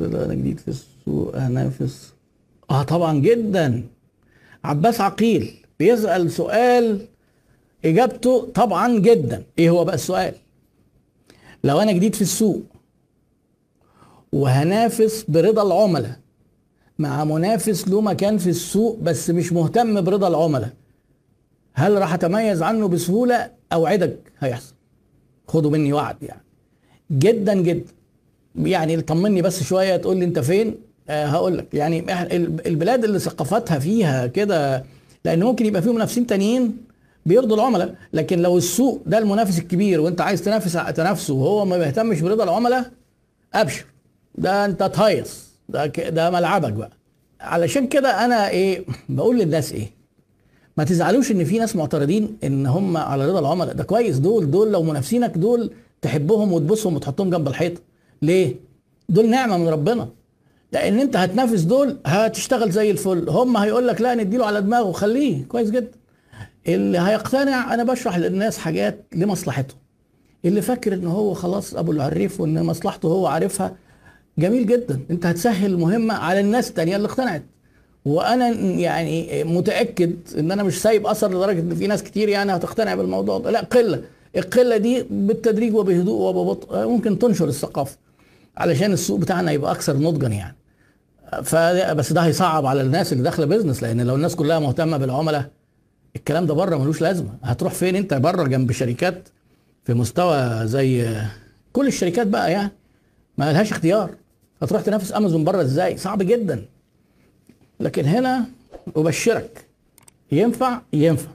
أنا جديد في السوق هنافس آه طبعا جدا. عباس عقيل بيسأل سؤال إجابته طبعا جدا. إيه هو بقى السؤال؟ لو أنا جديد في السوق وهنافس برضا العملاء مع منافس له مكان في السوق بس مش مهتم برضا العملاء هل راح أتميز عنه بسهولة؟ أوعدك هيحصل. خدوا مني وعد يعني. جدا جدا. يعني طمني بس شوية تقول لي أنت فين؟ آه هقول لك. يعني البلاد اللي ثقافتها فيها كده لأن ممكن يبقى فيهم منافسين تانيين بيرضوا العملاء لكن لو السوق ده المنافس الكبير وأنت عايز تنافس تنافسه وهو ما بيهتمش برضا العملاء أبشر. ده أنت تهيص. ده ده ملعبك بقى. علشان كده أنا إيه بقول للناس إيه ما تزعلوش إن في ناس معترضين إن هم على رضا العملاء. ده كويس دول دول لو منافسينك دول تحبهم وتبصهم وتحطهم جنب الحيط ليه؟ دول نعمة من ربنا. لأن أنت هتنافس دول هتشتغل زي الفل. هم هيقول لك لا نديله على دماغه خليه. كويس جدا. اللي هيقتنع أنا بشرح للناس حاجات لمصلحته. اللي فاكر إن هو خلاص أبو العريف وإن مصلحته هو عارفها جميل جدا. أنت هتسهل المهمه على الناس التانية اللي اقتنعت. وأنا يعني متأكد إن أنا مش سايب أثر لدرجة إن في ناس كتير يعني هتقتنع بالموضوع ده. لا قلة. القلة دي بالتدريج وبهدوء وببطء ممكن تنشر الثقافة. علشان السوق بتاعنا يبقى أكثر نضجا يعني. ف بس ده هيصعب على الناس اللي داخلة بيزنس لأن لو الناس كلها مهتمة بالعملاء الكلام ده بره ملوش لازمة. هتروح فين أنت بره جنب شركات في مستوى زي كل الشركات بقى يعني؟ ما لهاش اختيار. هتروح تنافس أمازون بره إزاي؟ صعب جدا. لكن هنا أبشرك. ينفع؟ ينفع.